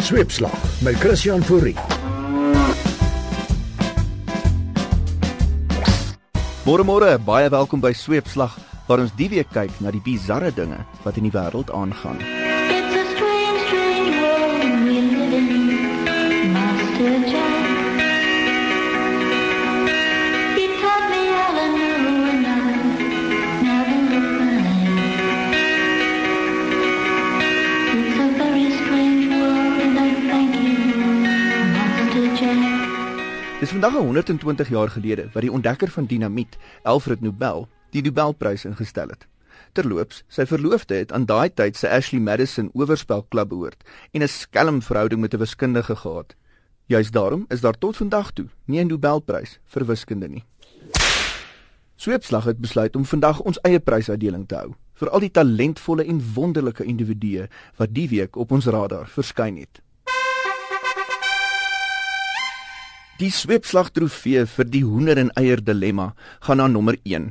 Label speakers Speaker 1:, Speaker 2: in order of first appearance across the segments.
Speaker 1: Sweepslag met Christian Fourie.
Speaker 2: Môre môre, baie welkom by Sweepslag waar ons die week kyk na die bizarre dinge wat in die wêreld aangaan. Vandag 120 jaar gelede wat die ontdekker van dinamiet, Alfred Nobel, die Nobelprys ingestel het. Terloops, sy verloofde het aan daai tyd sy Ashley Madison oorspelklub behoort en 'n skelm verhouding met 'n wiskundige gehad. Juist daarom is daar tot vandag toe nie 'n Nobelprys vir wiskunde nie. Sweepslag het besluit om vandag ons eie prysuitdeling te hou vir al die talentvolle en wonderlike individue wat die week op ons radar verskyn het. Die sweepslag trofee vir die hoender en eier dilemma gaan na nommer 1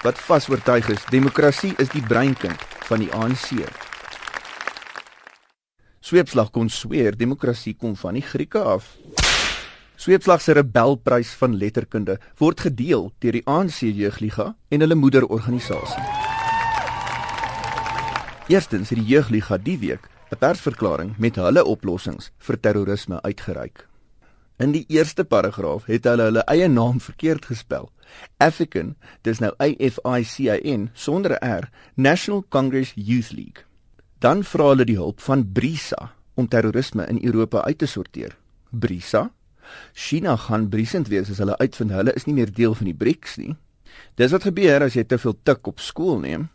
Speaker 2: wat vas oortuig is demokrasie is die breinkind van die ANC. Sweepslag kon sweer demokrasie kom van die Grieke af. Sweepslag se rebelprys van letterkunde word gedeel deur die ANC Jeugliga en hulle moederorganisasie. Eerstens het die Jeugliga die week 'n persverklaring met hulle oplossings vir terrorisme uitgereik. In die eerste paragraaf het hulle hulle eie naam verkeerd gespel. African, dis nou A F I C A N sonder 'n R, National Congress Youth League. Dan vra hulle die hulp van BRISA om terrorisme in Europa uit te sorteer. BRISA? China gaan briesend wees as hulle uitvind hulle is nie meer deel van die BRICS nie. Dis wat gebeur as jy te veel tik op skool neem.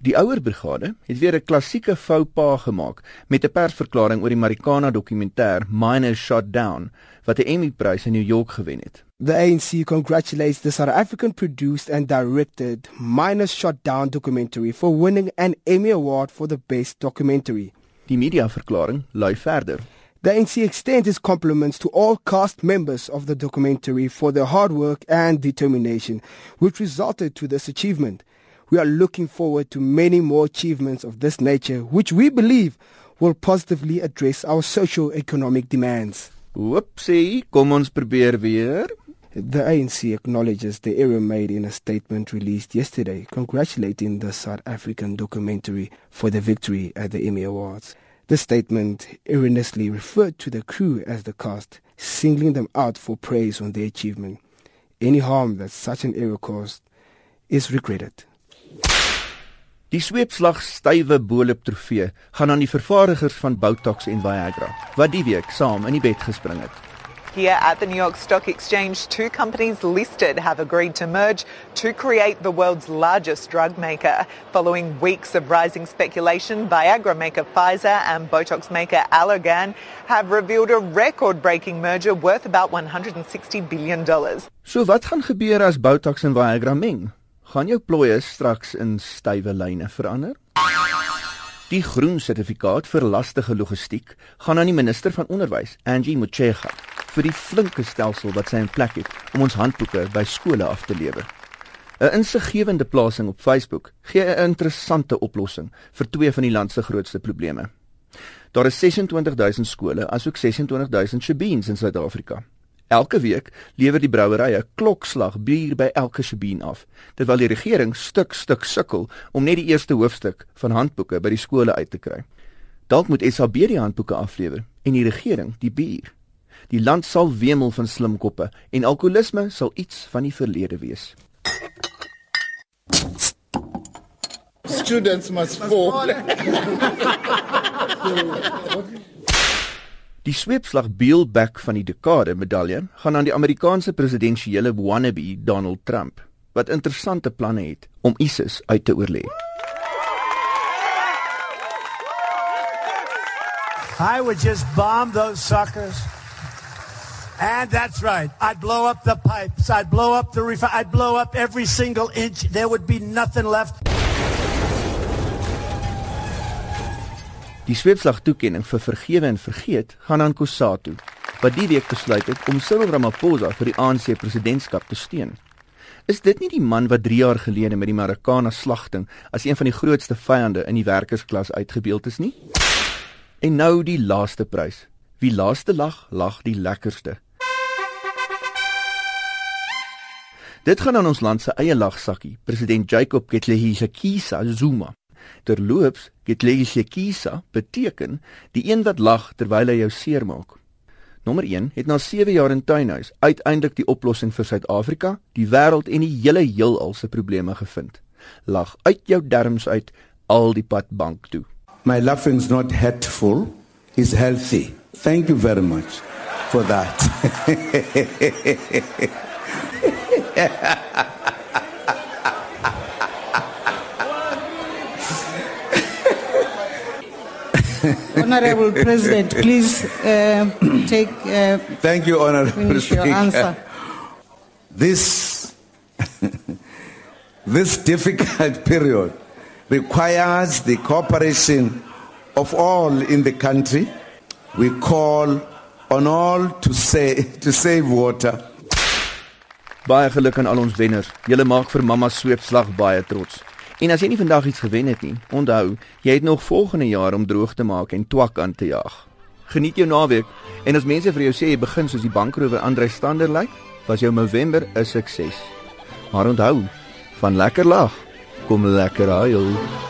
Speaker 2: Die ouer brigade het weer 'n klassieke fou pas gemaak met 'n persverklaring oor die Marikana dokumentêr Miners Shot Down wat 'n Emmy-prys in New York gewen het.
Speaker 3: The ANC congratulates the South African produced and directed Miners Shot Down documentary for winning an Emmy Award for the best documentary.
Speaker 2: Die mediaverklaring lui verder.
Speaker 3: The ANC extends its compliments to all cast members of the documentary for their hard work and determination, which resulted to this achievement. We are looking forward to many more achievements of this nature, which we believe will positively address our socio-economic demands.
Speaker 2: Oepsie, kom ons probeer weer.
Speaker 3: The ANC acknowledges the error made in a statement released yesterday, congratulating the South African documentary for the victory at the Emmy Awards. The statement erroneously referred to the crew as the cast, singling them out for praise on their achievement. Any harm that such an error caused is regretted.
Speaker 2: Die sweepslag stywe bolop trofee gaan aan die vervaardigers van Botox en Viagra wat die week saam in die bed gespring het.
Speaker 4: Here at the New York Stock Exchange, two companies listed have agreed to merge to create the world's largest drug maker. Following weeks of rising speculation, Viagra maker Pfizer and Botox maker Allergan have revealed a record breaking merger worth about $160 billion.
Speaker 2: So wat gaan gebeur as Botox en Viagra meng? Gaan jou plooie straks in stywe lyne verander? Die groen sertifikaat vir lastige logistiek gaan aan die minister van onderwys, Angie Motshega, vir die flinke stelsel wat sy in plek het om ons handboeke by skole af te lewer. 'n Insiggewende plasing op Facebook gee 'n interessante oplossing vir twee van die land se grootste probleme. Daar is 26000 skole, asook 26000 shebeens in Suid-Afrika. Elke week lewer die brouwerye klokslag bier by elke shebeen af, terwyl die regering stuk stuk sukkel om net die eerste hoofstuk van handboeke by die skole uit te kry. Dalk moet SAB die handboeke aflewer en die regering die bier. Die land sal wemel van slimkoppe en alkoholisme sal iets van die verlede wees.
Speaker 5: Students must fall.
Speaker 2: Die sweepslag Beelback van die dekade medalje gaan aan die Amerikaanse presidensiële wannabe Donald Trump wat interessante planne het om ISIS uit te oorlê.
Speaker 6: I would just bomb those suckers. And that's right. I'd blow up the pipes. I'd blow up the ref- I'd blow up every single inch. There would be nothing left.
Speaker 2: Die sweepslag toekenning vir vergewe en vergeet gaan aan Kusatu wat die week besluit het om Cyril Ramaphosa vir die ANC presidentskap te steun. Is dit nie die man wat 3 jaar gelede met die Marikana slagting as een van die grootste vyande in die werkersklas uitgebeeld is nie? En nou die laaste prys. Wie laaste lag, lag die lekkerste. Dit gaan aan ons land se eie lagsakkie, president Jacob Gedleyihlekisa Zuma. Terloops, Gedleyihlekisa beteken die een wat lag terwyl hy jou seermaak. Nommer 1 het na 7 jaar in tuinhuis uiteindelik die oplossing vir Suid-Afrika, die wêreld en die hele heelal se probleme gevind. Lag uit jou darmes uit al die pad bank toe.
Speaker 5: My laughing's not hurtful, it's healthy. Thank you very much for that.
Speaker 7: Honorable President, please uh, take uh,
Speaker 5: Thank you, Honorable
Speaker 7: finish your
Speaker 5: Speaker.
Speaker 7: answer.
Speaker 5: This, this difficult period requires the cooperation of all in the country. We call on all to, say, to save water.
Speaker 2: Baie geluk aan al ons wenners. Julle maak vir mamma sweepslag baie trots. En as jy nie vandag iets gewen het nie, onthou, jy het nog volgende jaar om droog te maak en twak aan te jaag. Geniet jou naweek en as mense vir jou sê jy begin soos die bankrower Andre Stander lyk, was jou November 'n sukses. Maar onthou, van lekker lag kom lekker huil.